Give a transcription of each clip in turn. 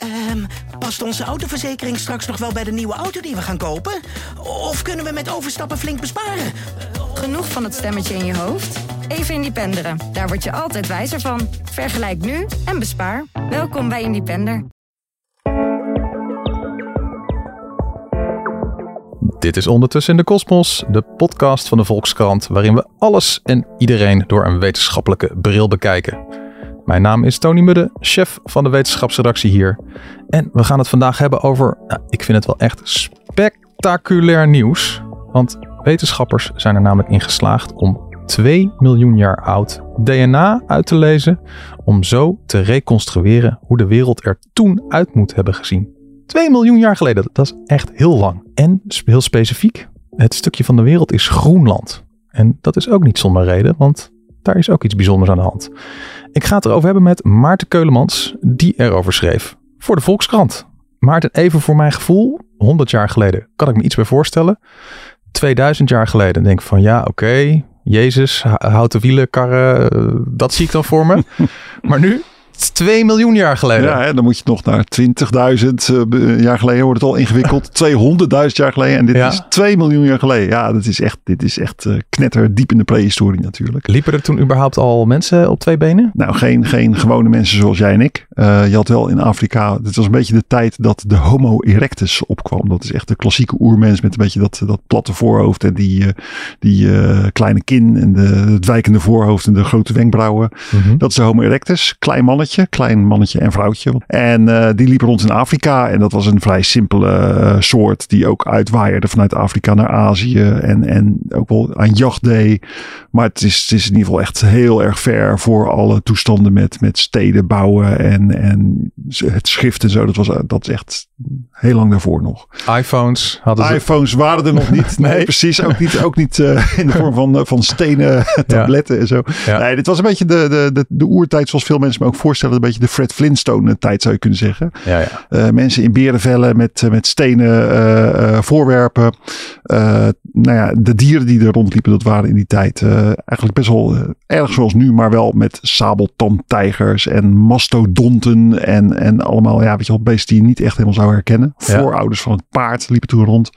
Ehm, past onze autoverzekering straks nog wel bij de nieuwe auto die we gaan kopen? Of kunnen we met overstappen flink besparen? Genoeg van het stemmetje in je hoofd? Even Independeren. Daar word je altijd wijzer van. Vergelijk nu en bespaar. Welkom bij Independer. Dit is Ondertussen in de Kosmos, de podcast van de Volkskrant, waarin we alles en iedereen door een wetenschappelijke bril bekijken. Mijn naam is Tony Mudde, chef van de wetenschapsredactie hier. En we gaan het vandaag hebben over, nou, ik vind het wel echt spectaculair nieuws. Want wetenschappers zijn er namelijk in geslaagd om 2 miljoen jaar oud DNA uit te lezen. Om zo te reconstrueren hoe de wereld er toen uit moet hebben gezien. 2 miljoen jaar geleden, dat is echt heel lang. En heel specifiek, het stukje van de wereld is Groenland. En dat is ook niet zonder reden, want daar is ook iets bijzonders aan de hand. Ik ga het erover hebben met Maarten Keulemans, die erover schreef voor de Volkskrant. Maarten, even voor mijn gevoel, 100 jaar geleden kan ik me iets bij voorstellen. 2000 jaar geleden denk ik van ja, oké, Jezus, houten wielen, karren, eh, dat zie ik dan voor me. maar nu, 2 miljoen jaar geleden. Ja, hè, dan moet je nog naar 20.000 uh, jaar geleden wordt het al ingewikkeld. 200.000 jaar geleden en dit Ja. is 2 miljoen jaar geleden. Ja, dat is echt, dit is echt eh, knetter diep in de prehistorie natuurlijk. Liepen er toen überhaupt al mensen op twee benen? Nou, geen, geen gewone mensen zoals jij en ik. Eh, je had wel in Afrika, het was een beetje de tijd dat de Homo erectus opkwam. Dat is echt de klassieke oermens met een beetje dat, dat platte voorhoofd en die, eh, die eh, kleine kin en de, het wijkende voorhoofd en de grote wenkbrauwen. Dat is de Homo erectus. Klein mannetje, klein mannetje en vrouwtje. En eh, die liep rond in Afrika. En dat was een vrij simpele eh, soort die ook uitwaaierde vanuit Afrika naar Azië. En, en ook wel aan jacht deed. Maar het is, het is in ieder geval echt heel erg ver voor alle toestanden met, met steden bouwen en, en het schrift en zo. Dat, was, dat is echt heel lang daarvoor nog. iPhones hadden ze. iPhones waren er nog niet. Nee, Nee. precies. Ook niet, ook niet eh, in de vorm van, eh, van stenen tabletten en zo. Ja. Nee, dit was een beetje de, de, de, de oertijd zoals veel mensen me ook voorstellen. Een beetje de Fred Flintstone tijd zou je kunnen zeggen. Ja, ja. Eh, mensen in berenvellen met, eh, met stenen eh, eh, voorwerpen. Eh, nou ja, de dieren die er rondliepen, dat waren in die tijd eh, eigenlijk best wel eh, erg zoals nu, maar wel met sabeltandtijgers en mastodonten en, en allemaal, ja, weet je wel, beesten die je niet echt helemaal zou herkennen. Ja. Voorouders van het paard liepen toen rond.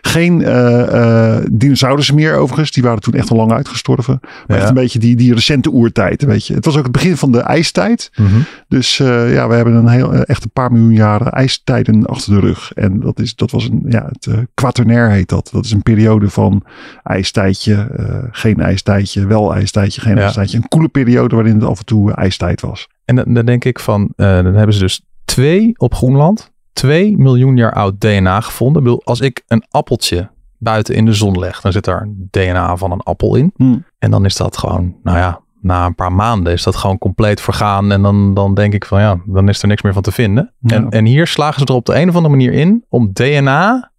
Geen eh, eh, dinosaurussen meer overigens, die waren toen echt al lang uitgestorven. Maar Ja. echt een beetje die, die recente oertijd, weet je. Het was ook het begin van de ijstijd. Mhm. Dus eh, ja, we hebben een heel, eh, echt een paar miljoen jaren ijstijden achter de rug. En dat, is, dat was een, ja, het quaternair heet dat. Dat is een periode van ijstijdje, eh, geen ijstijdje, wel ijstijdje, geen Ja. ijstijdje. Een koele periode waarin het af en toe ijstijd was. En dan, dan denk ik van, eh, dan hebben ze dus twee op Groenland, 2 miljoen jaar oud DNA gevonden. Ik bedoel, als ik een appeltje buiten in de zon leg, dan zit daar DNA van een appel in. Hmm. En dan is dat gewoon, nou ja, na een paar maanden is dat gewoon compleet vergaan. En dan, dan denk ik van ja, dan is er niks meer van te vinden. Ja. En, en hier slagen ze er op de een of andere manier in om DNA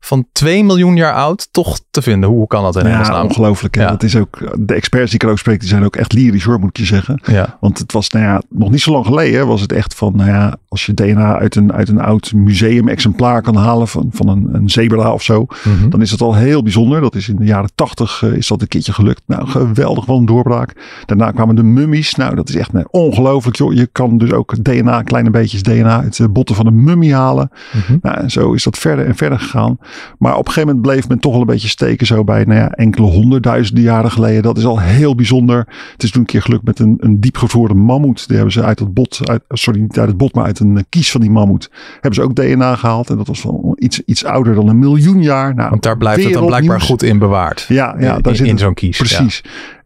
van 2 miljoen jaar oud toch te vinden. Hoe kan dat in Ja, ongelooflijk. hè. Ja. Dat is ook, de experts die ik erover spreek, die zijn ook echt lyrisch hoor, moet ik je zeggen. Ja, Want het was, nou ja, nog niet zo lang geleden was het echt van, nou ja, als je DNA uit een, uit een oud museum-exemplaar kan halen van, van een, een zebra of zo, Mhm. dan is dat al heel bijzonder. Dat is in de jaren tachtig is dat een keertje gelukt. Nou, geweldig, wat een doorbraak. Daarna kwamen de mummies. Nou, dat is echt nou, ongelooflijk, joh. Je kan dus ook DNA, kleine beetjes DNA uit de botten van een mummie halen. Mhm. Nou, en zo is dat verder en verder gegaan. Maar op een gegeven moment bleef men toch wel een beetje steken zo bij nou ja, enkele honderdduizenden jaren geleden. Dat is al heel bijzonder. Het is toen een keer gelukt met een, een diepgevroren mammoet. Die hebben ze uit het bot, uit, sorry niet uit het bot, maar uit een kies van die mammoet. Hebben ze ook DNA gehaald. En dat was wel iets, iets ouder dan een miljoen jaar. Nou, Want daar blijft het dan blijkbaar goed in bewaard. Ja, ja in, daar zit in het- zo'n kies. ja.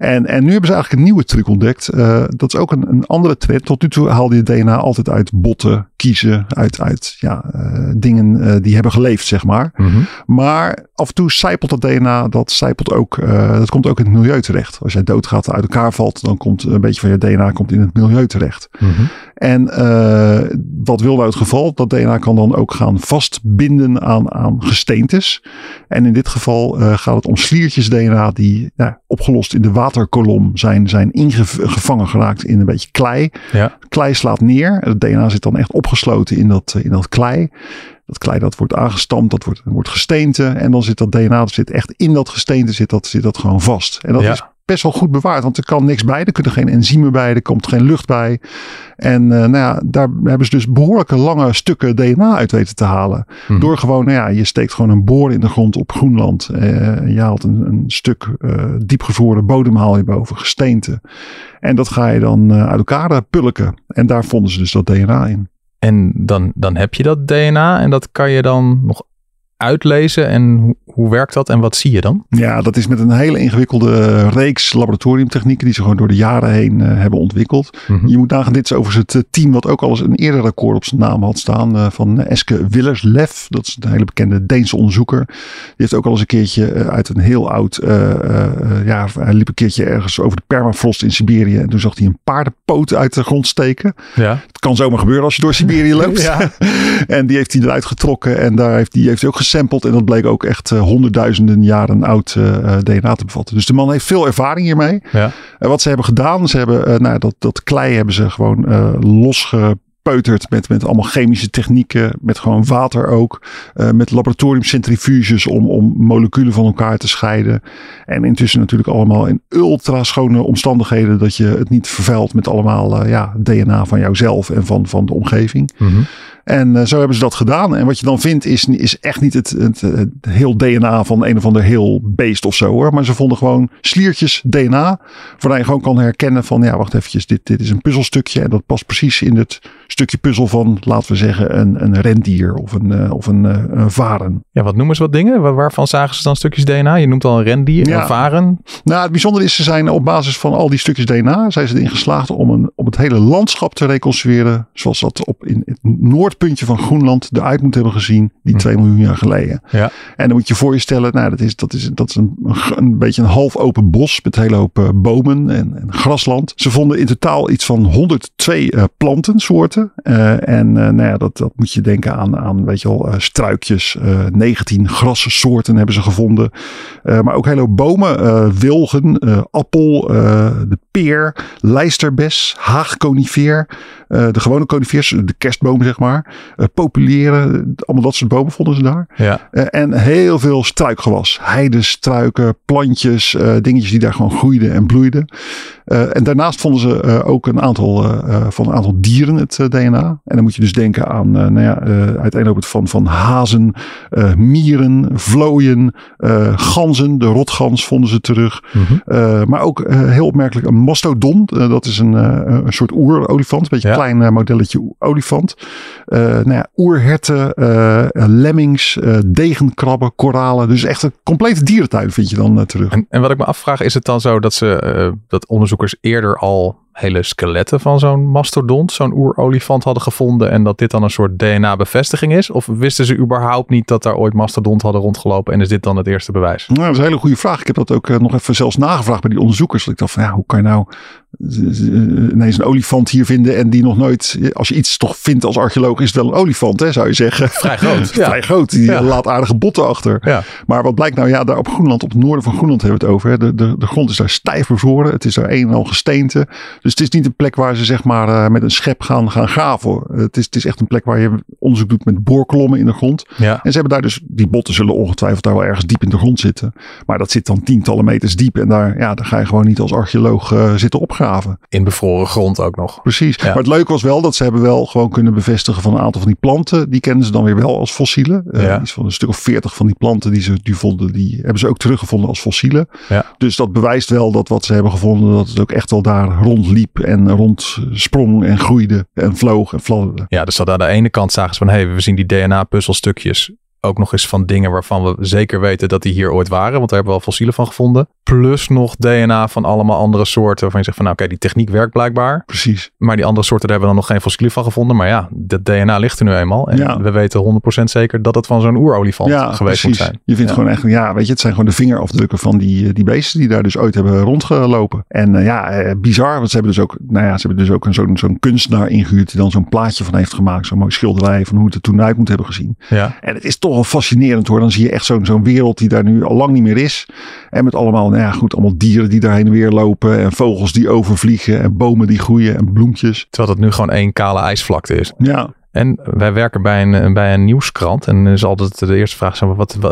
En, en nu hebben ze eigenlijk een nieuwe truc ontdekt. Eh, dat is ook een, een andere trend. Tot nu toe haalde je DNA altijd uit botten, kiezen, uit, uit ja, eh, dingen eh, die hebben geleefd, zeg maar. Mhm. Maar af en toe zijpelt dat DNA, dat zijpelt ook, dat komt ook in het milieu terecht. Als jij doodgaat uit elkaar valt, dan komt een beetje van je DNA komt in het milieu terecht. Mhm. En wat wil nou het geval? Dat DNA kan dan ook gaan vastbinden aan, aan gesteentes. En in dit geval gaat het om sliertjes DNA die ja, opgelost in de waterkolom zijn, zijn ingevangen geraakt in een beetje klei. Ja. Klei slaat neer. Het DNA zit dan echt opgesloten in dat, in dat klei. Dat klei dat wordt aangestampt, dat wordt, wordt gesteente. En dan zit dat DNA, dat zit echt in dat gesteente, zit dat, zit dat gewoon vast. En dat Ja. is best wel goed bewaard. Want er kan niks bij. Er kunnen geen enzymen bij. Er komt geen lucht bij. En uh, nou ja, daar hebben ze dus behoorlijke lange stukken DNA uit weten te halen. Mhm. Door gewoon, nou ja, je steekt gewoon een boor in de grond op Groenland. Uh, je haalt een, een stuk uh, diepgevroren bodem haal je boven, gesteente. En dat ga je dan uit elkaar pulken. En daar vonden ze dus dat DNA in. En dan, dan heb je dat DNA en dat kan je dan nog uitlezen en hoe, werkt dat en wat zie je dan? Ja, dat is met een hele ingewikkelde reeks laboratoriumtechnieken die ze gewoon door de jaren heen uh, hebben ontwikkeld. Mhm. Je moet nagaan, dit is overigens het team wat ook al eens een eerder record op zijn naam had staan uh, van Eske Willerslev. Dat is een hele bekende Deense onderzoeker. Die heeft ook al eens een keertje uh, uit een heel oud, ja, hij liep een keertje ergens over de permafrost in Siberië en toen zag hij een paardenpoot uit de grond steken. Ja. Kan zomaar gebeuren als je door Siberië loopt. ja. en die heeft hij eruit getrokken en daar heeft, die heeft hij ook gesampled. En dat bleek ook echt uh, honderdduizenden jaren oud uh, DNA te bevatten. Dus de man heeft veel ervaring hiermee. Ja. En wat ze hebben gedaan, ze hebben nou, dat, dat klei hebben ze gewoon losgepeuterd met, met allemaal chemische technieken. Met gewoon water ook. met laboratoriumcentrifuges om, om moleculen van elkaar te scheiden. En intussen natuurlijk allemaal in ultra schone omstandigheden. Dat je het niet vervuilt met allemaal ja, DNA van jouzelf en van, van de omgeving. Mm-hmm. En uh, zo hebben ze dat gedaan. En wat je dan vindt is, is echt niet het, het, het, heel DNA van een of ander heel beest of zo hoor. Maar ze vonden gewoon sliertjes DNA. Waarna je gewoon kan herkennen van ja wacht eventjes. Dit, dit is een puzzelstukje. En dat past precies in het stukje puzzel van laten we zeggen een, een rendier of een, uh, of een, uh, een varen. Ja wat noemen ze wat dingen? Waar, waarvan zagen ze dan stukjes DNA? Je noemt al een rendier, Ja. een varen. Nou het bijzondere is ze zijn op basis van al die stukjes DNA. Zijn ze erin geslaagd om, een, om het hele landschap te reconstrueren. Zoals dat op in het noordpuntje van Groenland eruit moet hebben gezien. Die 2 miljoen jaar geleden. Ja. En dan moet je voor je stellen, nou, dat is, dat is, dat is een, een beetje een half open bos met een hele hoop uh, bomen en, en, grasland. Ze vonden in totaal iets van 102 uh, plantensoorten. Uh, en nou ja, dat, dat moet je denken aan, aan weet je wel, struikjes. 19 grassoorten hebben ze gevonden. maar ook hele hoop bomen. wilgen, appel, de peer, lijsterbes, haagconifeer. de gewone conifeers, de kerstboom zeg maar. populieren, allemaal dat soort bomen vonden ze daar. Ja. En heel veel struikgewas. Heidestruiken, plantjes, dingetjes die daar gewoon groeiden en bloeiden. Uh, en daarnaast vonden ze ook een aantal van een aantal dieren het DNA. En dan moet je dus denken aan, nou ja, uiteenlopend van, van hazen, mieren, vlooien, ganzen. De rotgans vonden ze terug. Mm-hmm. maar ook heel opmerkelijk een mastodon. dat is een, een soort oerolifant. Een beetje Ja. een klein modelletje olifant. nou ja, oerherten, lemmings, degenkrabben, koralen. Dus echt een complete dierentuin vind je dan terug. En, en wat ik me afvraag, is het dan zo dat ze dat onderzoekers eerder al hele skeletten van zo'n mastodont, zo'n oerolifant hadden gevonden en dat dit dan een soort DNA-bevestiging is? Of wisten ze überhaupt niet dat daar ooit mastodont hadden rondgelopen en is dit dan het eerste bewijs? Nou, dat is een hele goede vraag. Ik heb dat ook uh, nog even zelfs nagevraagd bij die onderzoekers. Ik dacht van ja, hoe kan je nou ineens een olifant hier vinden en die nog nooit, als je iets toch vindt als archeoloog, is het wel een olifant, hè, zou je zeggen. Vrij groot. Vrij groot. Die ja. laat aardige botten achter. Ja. Maar wat blijkt nou, ja, daar op Groenland, op het noorden van Groenland hebben we het over. Hè. De, de, de grond is daar stijf bevroren. Het is daar een en al gesteente. Dus het is niet een plek waar ze zeg maar uh, met een schep gaan, gaan graven. Het is, het is echt een plek waar je onderzoek doet met boorkolommen in de grond. Ja. En ze hebben daar dus, die botten zullen ongetwijfeld daar wel ergens diep in de grond zitten. Maar dat zit dan tientallen meters diep. En daar, ja, daar ga je gewoon niet als archeoloog uh, zitten In bevroren grond ook nog. Precies. Ja. Maar het leuke was wel dat ze hebben wel gewoon kunnen bevestigen van een aantal van die planten. Die kennen ze dan weer wel als fossielen. Uh, Ja. Iets van een stuk of veertig van die planten die ze die vonden, die hebben ze ook teruggevonden als fossielen. Ja. Dus dat bewijst wel dat wat ze hebben gevonden, dat het ook echt wel daar rondliep en rondsprong en groeide en vloog en fladderde. Ja, dus dat aan de ene kant zagen ze van, hé, hey, we zien die DNA-puzzelstukjes ook nog eens van dingen waarvan we zeker weten dat die hier ooit waren. Want daar hebben we al fossielen van gevonden. Plus nog DNA van allemaal andere soorten. Waarvan je zegt van nou oké, die techniek werkt blijkbaar. Precies. Maar die andere soorten daar hebben we dan nog geen fossielen van gevonden. Maar ja, dat DNA ligt er nu eenmaal. En Ja. we weten 100% zeker dat het van zo'n oerolifant Ja, geweest precies. moet zijn. Je vindt Ja. gewoon echt, ja, weet je, het zijn gewoon de vingerafdrukken van die, die beesten die daar dus ooit hebben rondgelopen. En eh, ja, eh, bizar, want ze hebben dus ook, nou ja, ze hebben dus ook een, zo'n, zo'n kunstenaar ingehuurd die dan zo'n plaatje van heeft gemaakt. Zo'n mooi schilderij van hoe het er toen uit moet hebben gezien. Ja. En het is toch wel fascinerend hoor. Dan zie je echt zo'n zo'n wereld die daar nu al lang niet meer is. En met allemaal, nou ja, goed, allemaal dieren die daar heen en weer lopen. En vogels die overvliegen. En bomen die groeien en bloempjes. Terwijl het nu gewoon één kale ijsvlakte is. Ja, En wij werken bij een, bij een nieuwskrant. En dan is altijd de eerste vraag: zo, wat, uh,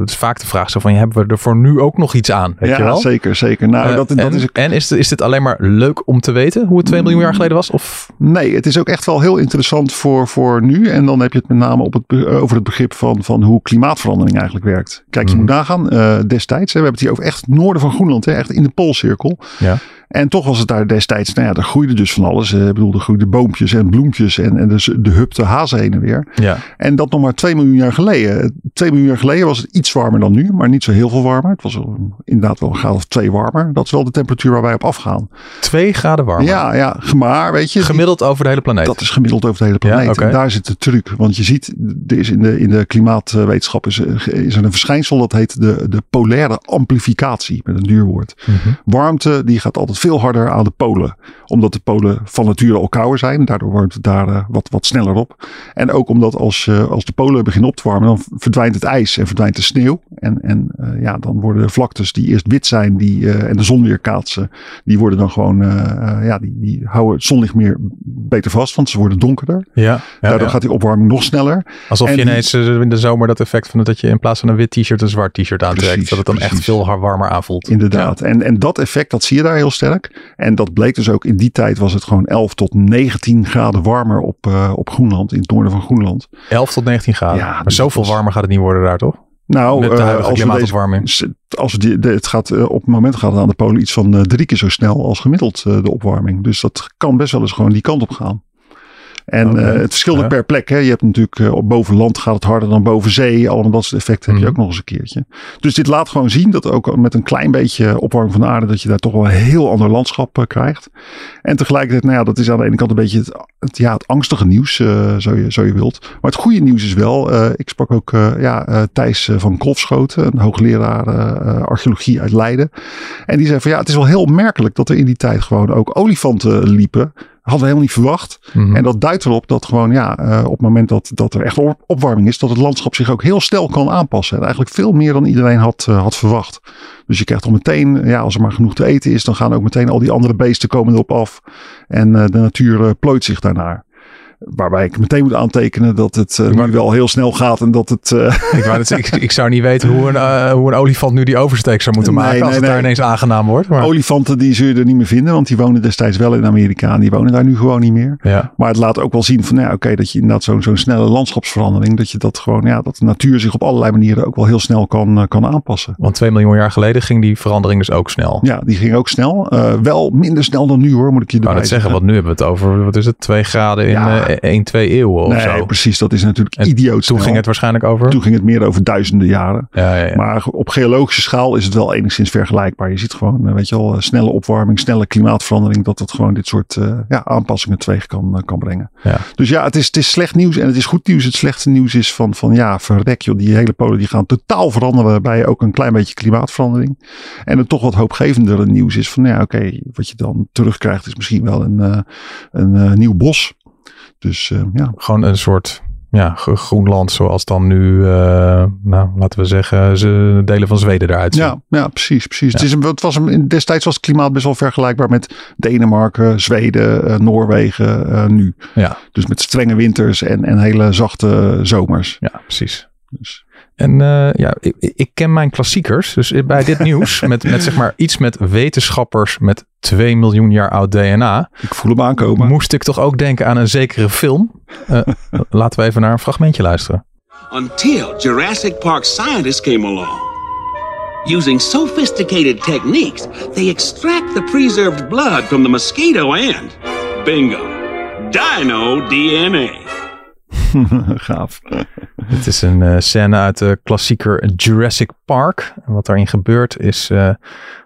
het is vaak de vraag: zo van, hebben we er voor nu ook nog iets aan? Weet ja, je wel? zeker, zeker. Nou, Uh, dat, dat en is, en is, is dit alleen maar leuk om te weten hoe het 2 miljoen jaar geleden was? Of nee, het is ook echt wel heel interessant voor, voor nu. En dan heb je het met name op het, over het begrip van, van hoe klimaatverandering eigenlijk werkt. Kijk, je Mhm. moet nagaan, eh, destijds, hè, we hebben het hier over echt het noorden van Groenland, hè, echt in de Poolcirkel. ja. En toch was het daar destijds, nou ja, er groeide dus van alles. Eh, Ik bedoel, er groeiden boompjes en bloempjes en, en dus de hupte hazen heen en weer. ja. En dat nog maar 2 miljoen jaar geleden. 2 miljoen jaar geleden was het iets warmer dan nu, maar niet zo heel veel warmer. Het was inderdaad wel een graad of 2 warmer. Dat is wel de temperatuur waar wij op afgaan. 2 graden warmer. Ja, ja, maar weet je. Gemiddeld over de hele planeet. dat is gemiddeld over de hele Ja, planeet. En daar zit de truc. Want je ziet, er is in, de, in de klimaatwetenschap is, is er een verschijnsel dat heet de, de polaire amplificatie. Met een duur woord. Mhm. Warmte die gaat altijd veel harder aan de polen. Omdat de polen van nature al kouder zijn. Daardoor warmt het daar eh, wat, wat sneller op. En ook omdat als, eh, als de polen beginnen op te warmen, dan verdwijnt het ijs en verdwijnt de sneeuw. En, en eh, ja, dan worden de vlaktes die eerst wit zijn die, en de zon weer kaatsen, die worden dan gewoon, ja, die, die houden het zonlicht meer beter vast, want ze worden donkerder. Ja, ja, Daardoor ja. gaat die opwarming nog sneller. Alsof en je ineens in de zomer dat effect van dat je in plaats van een wit t-shirt een zwart t-shirt aantrekt. Precies, dat het dan echt veel warmer aanvoelt. Inderdaad. En, en dat effect, dat zie je daar heel sterk. En dat bleek dus ook in die tijd was het gewoon 11 tot 19 graden warmer op, eh, op Groenland, in het noorden van Groenland. 11 tot 19 graden. Ja, maar dus zoveel was- warmer gaat het niet worden daar, toch? Nou, de eh, als we deze, als we die, de, het gaat, eh, op het moment gaat het aan de polen iets van drie keer zo snel als gemiddeld de opwarming. Dus dat kan best wel eens gewoon die kant op gaan. En eh, het verschilt ja. per plek. Hè. Je hebt natuurlijk eh, op boven land gaat het harder dan boven zee. Allemaal dat soort effecten heb je Mhm. ook nog eens een keertje. Dus dit laat gewoon zien dat ook met een klein beetje opwarming van de aarde. dat je daar toch wel een heel ander landschap eh, krijgt. En tegelijkertijd, nou ja, dat is aan de ene kant een beetje het, het, ja, het angstige nieuws, zo, je, zo je wilt. Maar het goede nieuws is wel, ik sprak ook ja, Thijs van Kolfschoten, een hoogleraar archeologie uit Leiden. En die zei van ja, het is wel heel opmerkelijk dat er in die tijd gewoon ook olifanten liepen. Hadden we helemaal niet verwacht. Mhm. En dat duidt erop dat gewoon, ja, eh, op het moment dat, dat er echt op- opwarming is, dat het landschap zich ook heel snel kan aanpassen. En eigenlijk veel meer dan iedereen had, eh, had verwacht. Dus je krijgt al meteen, ja, als er maar genoeg te eten is, dan gaan ook meteen al die andere beesten komen erop af. En eh, de natuur plooit zich daarnaar. Waarbij ik meteen moet aantekenen dat het eh, nu wel heel snel gaat en dat het. eh, ik, zeggen, ik, ik zou niet weten hoe een, eh, hoe een olifant nu die oversteek zou moeten Nee, maken. als nee, het daar nee. ineens aangenaam wordt. Maar, olifanten die zul je er niet meer vinden, want die wonen destijds wel in Amerika en die wonen daar nu gewoon niet meer. ja. Maar het laat ook wel zien van, ja, oké, dat je inderdaad zo'n zo'n snelle landschapsverandering, dat je dat gewoon, ja, dat de natuur zich op allerlei manieren ook wel heel snel kan, kan aanpassen. Want 2 miljoen jaar geleden ging die verandering dus ook snel. Ja, die ging ook snel. Wel minder snel dan nu hoor, moet ik je erbij net zeggen, want nu hebben we het over, wat is het, 2 graden in Ja. Eh 1, 2 eeuwen of Nee, zo. precies. Dat is natuurlijk En idioot Toen snel. ging het waarschijnlijk over. Toen ging het meer over duizenden jaren. ja, ja. Maar op geologische schaal is het wel enigszins vergelijkbaar. Je ziet gewoon, eh, weet je wel, eh, snelle opwarming, snelle klimaatverandering. Dat het gewoon dit soort eh, ja, aanpassingen teweeg kan, eh, kan brengen. Ja. Dus ja, het is, het is slecht nieuws en het is goed nieuws. Het slechte nieuws is van, van ja, verrek joh. Die hele polen die gaan totaal veranderen bij ook een klein beetje klimaatverandering. En het toch wat hoopgevendere nieuws is van ja, oké, wat je dan terugkrijgt is misschien wel een, eh, een eh, nieuw bos. Dus eh, ja, Gewoon een soort ja, Groenland zoals dan nu, eh, nou, laten we zeggen, ze delen van Zweden eruit zien. Ja, ja precies. precies. Het, is een, het was een, destijds was het klimaat best wel vergelijkbaar met Denemarken, Zweden, eh, Noorwegen eh, nu. Ja. Dus met strenge winters en, en hele zachte zomers. Ja, precies. Dus, En eh, ja, ik, ik ken mijn klassiekers. Dus bij dit nieuws, met, met zeg maar iets met wetenschappers met 2 miljoen jaar oud DNA, ik voel hem aankomen. moest ik toch ook denken aan een zekere film. Eh, laten we even naar een fragmentje luisteren. until Jurassic Park scientists came along. Using sophisticated techniques, they extract the preserved blood from the mosquito and bingo, dino DNA. Gaaf. Het is een eh, scène uit de klassieker Jurassic Park. En wat daarin gebeurt is eh,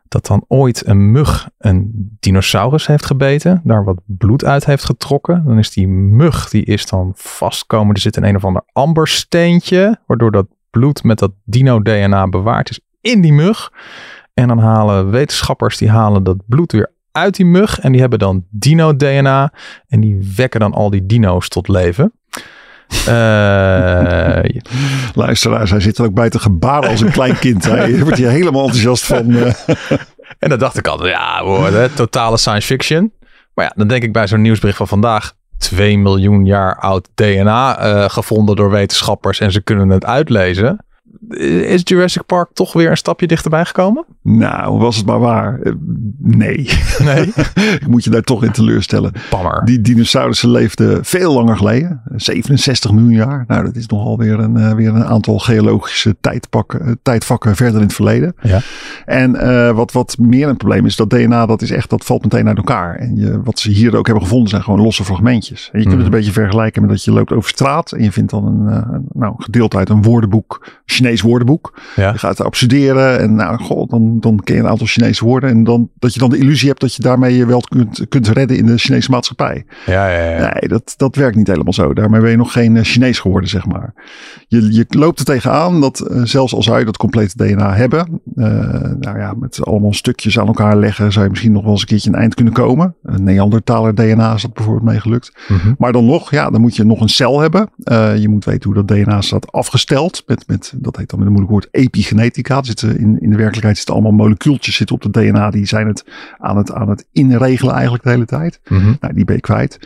dat dan ooit een mug een dinosaurus heeft gebeten. Daar wat bloed uit heeft getrokken. Dan is die mug, die is dan vastkomen. Er zit in een of ander ambersteentje. Waardoor dat bloed met dat dino-DNA bewaard is in die mug. En dan halen wetenschappers, die halen dat bloed weer uit die mug. En die hebben dan dino-DNA. En die wekken dan al die dino's tot leven. Eh, Luisteraars, hij zit er ook bij te gebaren als een klein kind. Hij wordt hier helemaal enthousiast van. eh, En dan dacht ik altijd, ja hoor, hè, totale science fiction. Maar ja, dan denk ik bij zo'n nieuwsbericht van vandaag, 2 miljoen jaar oud DNA eh, gevonden door wetenschappers en ze kunnen het uitlezen. Is Jurassic Park toch weer een stapje dichterbij gekomen? Nou, was het maar waar. Eh, Nee. Nee. Ik moet je daar toch in teleurstellen. Pammer. Die dinosaurussen leefden veel langer geleden. 67 miljoen jaar. Nou, dat is nogal weer een, eh, weer een aantal geologische tijdpakken, eh, tijdvakken verder in het verleden. Ja. En eh, wat, wat meer een probleem is, dat DNA, dat is echt, dat valt meteen uit elkaar. En je, wat ze hier ook hebben gevonden, zijn gewoon losse fragmentjes. En je kunt Mhm. het een beetje vergelijken met dat je loopt over straat en je vindt dan een, eh, nou, gedeelte uit een woordenboek, Chinees woordenboek. Ja. Je gaat erop studeren en nou, god, dan, dan ken je een aantal Chinese woorden. En dan, dat je dan de illusie hebt dat je daarmee je wel kunt, kunt redden in de Chinese maatschappij. Ja, ja, ja. Nee, dat, dat werkt niet helemaal zo. Daarmee ben je nog geen eh, Chinees geworden, zeg maar. Je, je loopt er tegenaan dat eh, zelfs al zou je dat complete DNA hebben. eh, nou ja, met allemaal stukjes aan elkaar leggen, zou je misschien nog wel eens een keertje een eind kunnen komen. Een Neandertaler DNA is dat bijvoorbeeld meegelukt. Mhm. Maar dan nog, ja, dan moet je nog een cel hebben. Je moet weten hoe dat DNA staat afgesteld. Met, met, dat heet dan met een moeilijk woord epigenetica. Zitten in, in de werkelijkheid zitten allemaal molecuultjes zitten op het DNA. Die zijn het aan het, aan het inregelen eigenlijk de hele tijd. Mhm. Nou, die ben je kwijt.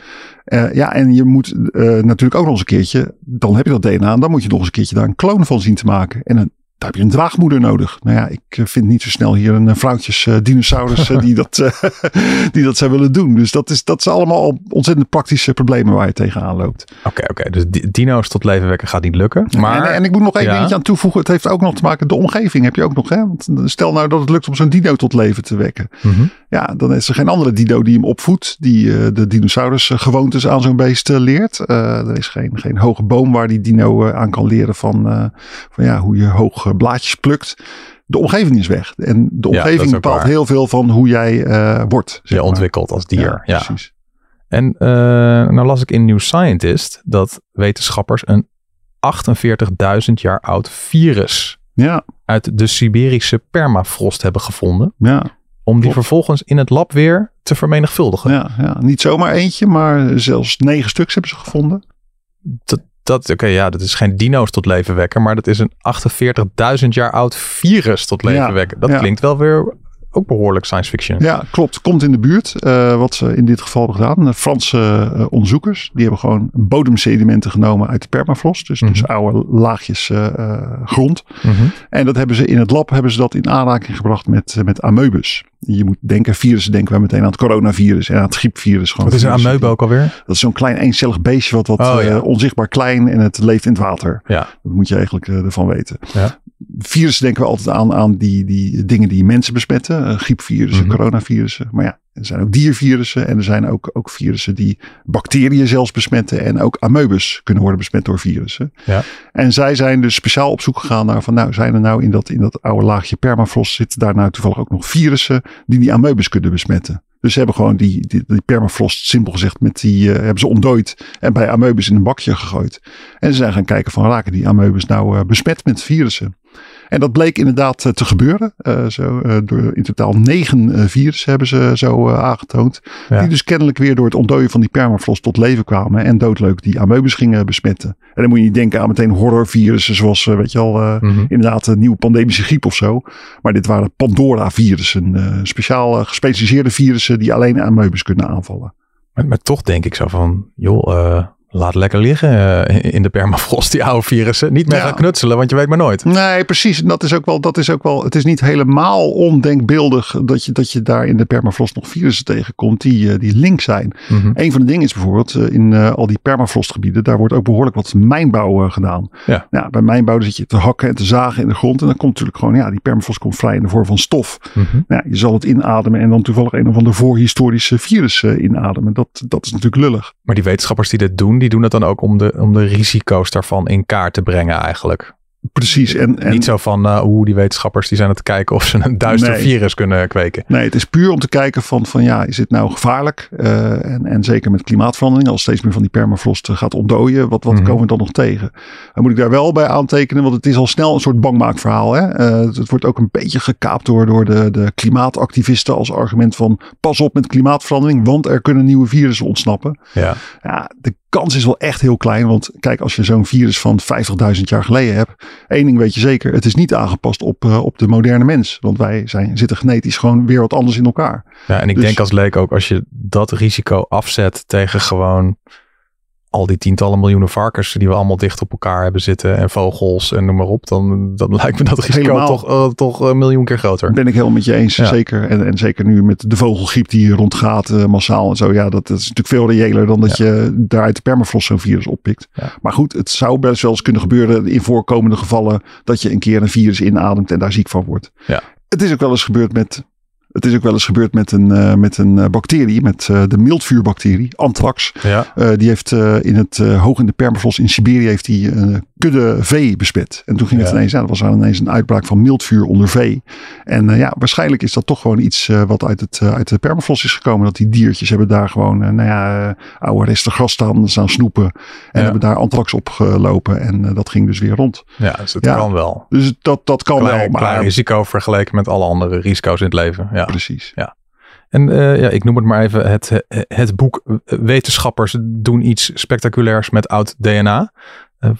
Eh, ja, en je moet eh, natuurlijk ook nog eens een keertje, dan heb je dat DNA, en dan moet je nog eens een keertje daar een kloon van zien te maken. En een, daar heb je een draagmoeder nodig. Nou ja, ik eh, vind niet zo snel hier een eh, vrouwtjes eh, dinosaurus die, dat, die dat zou willen doen. Dus dat, is, dat zijn allemaal al ontzettend praktische problemen waar je tegenaan loopt. Oké, oké. Dus di- dino's tot leven wekken gaat niet lukken. Maar en, en ik moet nog één Ja. dingetje aan toevoegen. Het heeft ook nog te maken, de omgeving heb je ook nog. Hè? Want stel nou dat het lukt om zo'n dino tot leven te wekken. Mhm. Ja, dan is er geen andere dino die hem opvoedt. Die de dinosaurus gewoontes aan zo'n beest leert. Er is geen, geen hoge boom waar die dino aan kan leren van, van ja, hoe je hoge blaadjes plukt. De omgeving is weg. En de omgeving bepaalt waar. heel veel van hoe jij eh, wordt. je ontwikkelt als dier. Ja, precies. En eh, nou las ik in New Scientist dat wetenschappers een 48.000 jaar oud virus Ja, uit de Siberische permafrost hebben gevonden. ja, Om die vervolgens in het lab weer te vermenigvuldigen. ja, ja. Niet zomaar eentje, maar zelfs negen stuks hebben ze gevonden. Dat, dat, Oké, ja, dat is geen dino's tot leven wekken, maar dat is een 48.000 jaar oud virus tot leven Ja, wekken. Dat ja. klinkt wel weer ook behoorlijk science fiction. Ja, klopt. Komt in de buurt. Eh, wat ze in dit geval hebben gedaan. De Franse eh, onderzoekers. Die hebben gewoon bodemsedimenten genomen uit de permafrost. Dus, dus Mhm. oude laagjes eh, eh, grond. Mhm. En dat hebben ze in het lab hebben ze dat in aanraking gebracht met, eh, met amoebus. Je moet denken, virussen denken wij meteen aan het coronavirus en aan het griepvirus. Gewoon Wat is een amoeba ook alweer? Dat is zo'n klein eencellig beestje wat, wat Oh, ja. eh, onzichtbaar klein en het leeft in het water. Ja. Dat moet je eigenlijk eh, ervan weten. Ja. Virussen denken we altijd aan, aan die, die dingen die mensen besmetten. eh, griepvirussen, Mhm. coronavirussen. Maar ja, er zijn ook diervirussen en er zijn ook, ook virussen die bacteriën zelfs besmetten. En ook amoebus kunnen worden besmet door virussen. Ja. En zij zijn dus speciaal op zoek gegaan naar van nou zijn er nou in dat, in dat oude laagje permafrost zitten daar nou toevallig ook nog virussen die die amoebus kunnen besmetten. Dus ze hebben gewoon die, die, die permafrost, simpel gezegd, met die eh, hebben ze ontdooid en bij amoebus in een bakje gegooid. En ze zijn gaan kijken van raken die amoebus nou eh, besmet met virussen. En dat bleek inderdaad eh, te gebeuren. Eh, zo, eh, door in totaal negen virussen hebben ze zo aangetoond. Ja. Die dus kennelijk weer door het ontdooien van die permafrost tot leven kwamen. En doodleuk die amoebus gingen besmetten. En dan moet je niet denken aan meteen horrorvirussen zoals, weet je al, Mhm. inderdaad een nieuwe pandemische griep of zo. Maar dit waren Pandora-virussen. speciaal gespecialiseerde virussen die alleen amoebus kunnen aanvallen. Maar, maar toch denk ik zo van, joh, laat lekker liggen eh, in de permafrost, die oude virussen. Niet meer Ja. gaan knutselen, want je weet maar nooit. Nee, precies. En dat is ook wel, dat is ook wel, het is niet helemaal ondenkbeeldig dat je, dat je daar in de permafrost nog virussen tegenkomt die, eh, die link zijn. Mhm. Een van de dingen is bijvoorbeeld eh, in al die permafrostgebieden, daar wordt ook behoorlijk wat mijnbouw gedaan. Ja. Nou, bij mijnbouw zit je te hakken en te zagen in de grond en dan komt natuurlijk gewoon, ja, die permafrost komt vrij in de vorm van stof. Mhm. Nou, ja, je zal het inademen en dan toevallig een of ander voorhistorische virus eh, inademen. Dat, dat is natuurlijk lullig. Maar die wetenschappers die dit doen, die doen dat dan ook om de, om de risico's daarvan in kaart te brengen eigenlijk. Precies. En, en Niet zo van, eh hoe die wetenschappers die zijn aan het kijken of ze een duister Nee. virus kunnen kweken. Nee, het is puur om te kijken van, van ja, is dit nou gevaarlijk? Eh, en, en zeker met klimaatverandering, als steeds meer van die permafrost eh, gaat ontdooien, wat, wat Mhm. komen we dan nog tegen? Dan moet ik daar wel bij aantekenen, want het is al snel een soort bangmaakverhaal. Hè? Eh, het, het wordt ook een beetje gekaapt door, door de, de klimaatactivisten als argument van pas op met klimaatverandering, want er kunnen nieuwe virussen ontsnappen. Ja. Ja, de kans is wel echt heel klein, want kijk, als je zo'n virus van 50.000 jaar geleden hebt, één ding weet je zeker, het is niet aangepast op, eh, op de moderne mens. Want wij zijn, zitten genetisch gewoon weer wat anders in elkaar. ja, en ik Dus- denk als leek ook, als je dat risico afzet tegen gewoon al die tientallen miljoenen varkens die we allemaal dicht op elkaar hebben zitten en vogels en noem maar op, dan, dan lijkt me dat risico Helemaal. toch, eh, toch een miljoen keer groter. Ben ik helemaal met je eens, Ja. zeker. En, en zeker nu met de vogelgriep die hier rondgaat, eh, massaal en zo. Ja, dat, dat is natuurlijk veel reëler dan dat je daar uit de permafrost zo'n virus oppikt. Ja. Maar goed, het zou best wel eens kunnen gebeuren in voorkomende gevallen dat je een keer een virus inademt en daar ziek van wordt. Ja. Het is ook wel eens gebeurd met. Het is ook wel eens gebeurd met een, eh, met een eh, bacterie, met eh, de mildvuurbacterie, anthrax. Ja, die heeft in het hoog in de permafrost in Siberië heeft die kudde vee besmet. En toen ging het ineens, ja, er was er ineens een uitbraak van mildvuur onder vee. En ja, waarschijnlijk is dat toch gewoon iets wat uit, het, uit de permafrost is gekomen. Dat die diertjes hebben daar gewoon, nou ja, oude resten gras staan, staan snoepen. En Ja. hebben daar anthrax op gelopen. En dat ging dus weer rond. ja dus Ja. kan wel. Dus dat, dat kan Klein, wel, maar klein risico vergeleken met alle andere risico's in het leven. Ja. Precies. En eh, ja, ik noem het maar even het, het boek eh, Wetenschappers doen iets spectaculairs met oud DNA. Eh,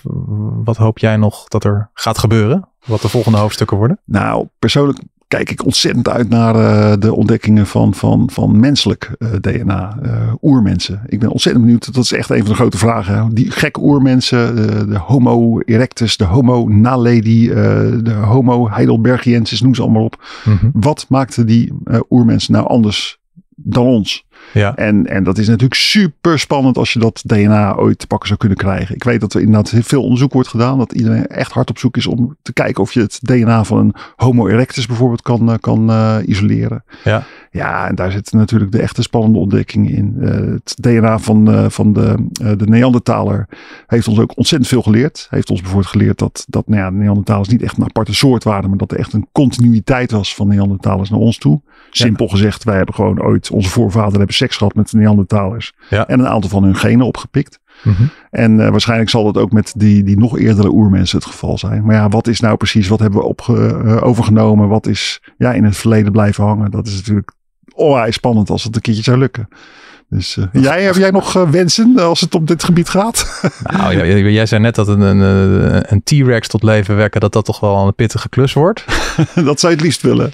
wat hoop jij nog dat er gaat gebeuren? Wat de volgende hoofdstukken worden? Nou, persoonlijk kijk ik ontzettend uit naar eh, de ontdekkingen van, van, van menselijk eh, DNA, eh, oermensen. Ik ben ontzettend benieuwd. Dat is echt een van de grote vragen. hè. Die gekke oermensen, de, Homo erectus, de Homo naledi, de Homo heidelbergiensis, noem ze allemaal op. Wat maakte die oermensen nou anders dan ons? Ja, En, en dat is natuurlijk super spannend als je dat DNA ooit te pakken zou kunnen krijgen. Ik weet dat er inderdaad veel onderzoek wordt gedaan. Dat iedereen echt hard op zoek is om te kijken of je het DNA van een Homo erectus bijvoorbeeld kan, eh, kan eh, isoleren. Ja. ja, en daar zitten natuurlijk de echte spannende ontdekkingen in. Eh, het DNA van, van de, de Neandertaler heeft ons ook ontzettend veel geleerd. Heeft ons bijvoorbeeld geleerd dat, dat nou ja, de Neandertalers niet echt een aparte soort waren. Maar dat er echt een continuïteit was van Neandertalers naar ons toe. Simpel gezegd, wij hebben gewoon ooit, onze voorvaderen hebben seks gehad met de Neandertalers. Ja. En een aantal van hun genen opgepikt. Mhm. En eh, waarschijnlijk zal dat ook met die, die nog eerdere oermensen het geval zijn. Maar ja, wat is nou precies, wat hebben we opge, eh, overgenomen? Wat is ja, in het verleden blijven hangen? Dat is natuurlijk onwijs spannend als het een keertje zou lukken. Dus eh, jij, heb jij nog wensen als het op dit gebied gaat? Nou, ja, jij zei net dat een, een, een- een T-Rex tot leven wekken, dat dat toch wel een pittige klus wordt. dat zou je het liefst willen.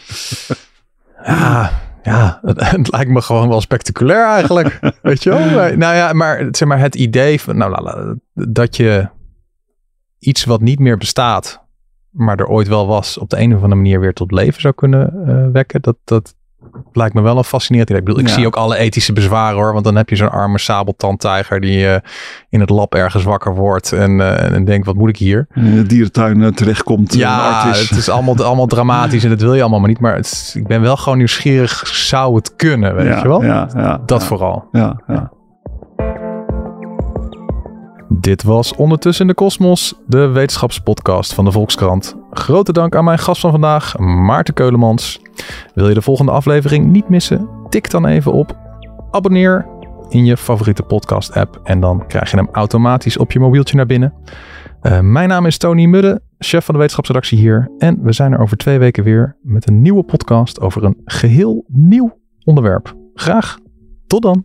Ja, ja het, het lijkt me gewoon wel spectaculair eigenlijk. Weet je wel? Maar, nou ja, maar, zeg maar het idee van, nou, dat je iets wat niet meer bestaat, maar er ooit wel was, op de een of andere manier weer tot leven zou kunnen eh, wekken, dat, dat lijkt me wel een fascinerend idee. Ik bedoel, ik Ja. zie ook alle ethische bezwaren hoor, want dan heb je zo'n arme sabeltandtijger die eh, in het lab ergens wakker wordt en, eh, en denkt, wat moet ik hier? In de dierentuin eh, terechtkomt. Ja, het is allemaal, allemaal dramatisch en dat wil je allemaal maar niet. Maar het ik ben wel gewoon nieuwsgierig. Zou het kunnen, weet ja, je wel? Ja, ja, Dat vooral. Ja, ja. Dit was Ondertussen in de Kosmos, de wetenschapspodcast van de Volkskrant. Grote dank aan mijn gast van vandaag, Maarten Keulemans. Wil je de volgende aflevering niet missen? Tik dan even op abonneer in je favoriete podcast app en dan krijg je hem automatisch op je mobieltje naar binnen. Eh, mijn naam is Tony Mudde, chef van de wetenschapsredactie hier. En we zijn er over twee weken weer met een nieuwe podcast over een geheel nieuw onderwerp. Graag tot dan.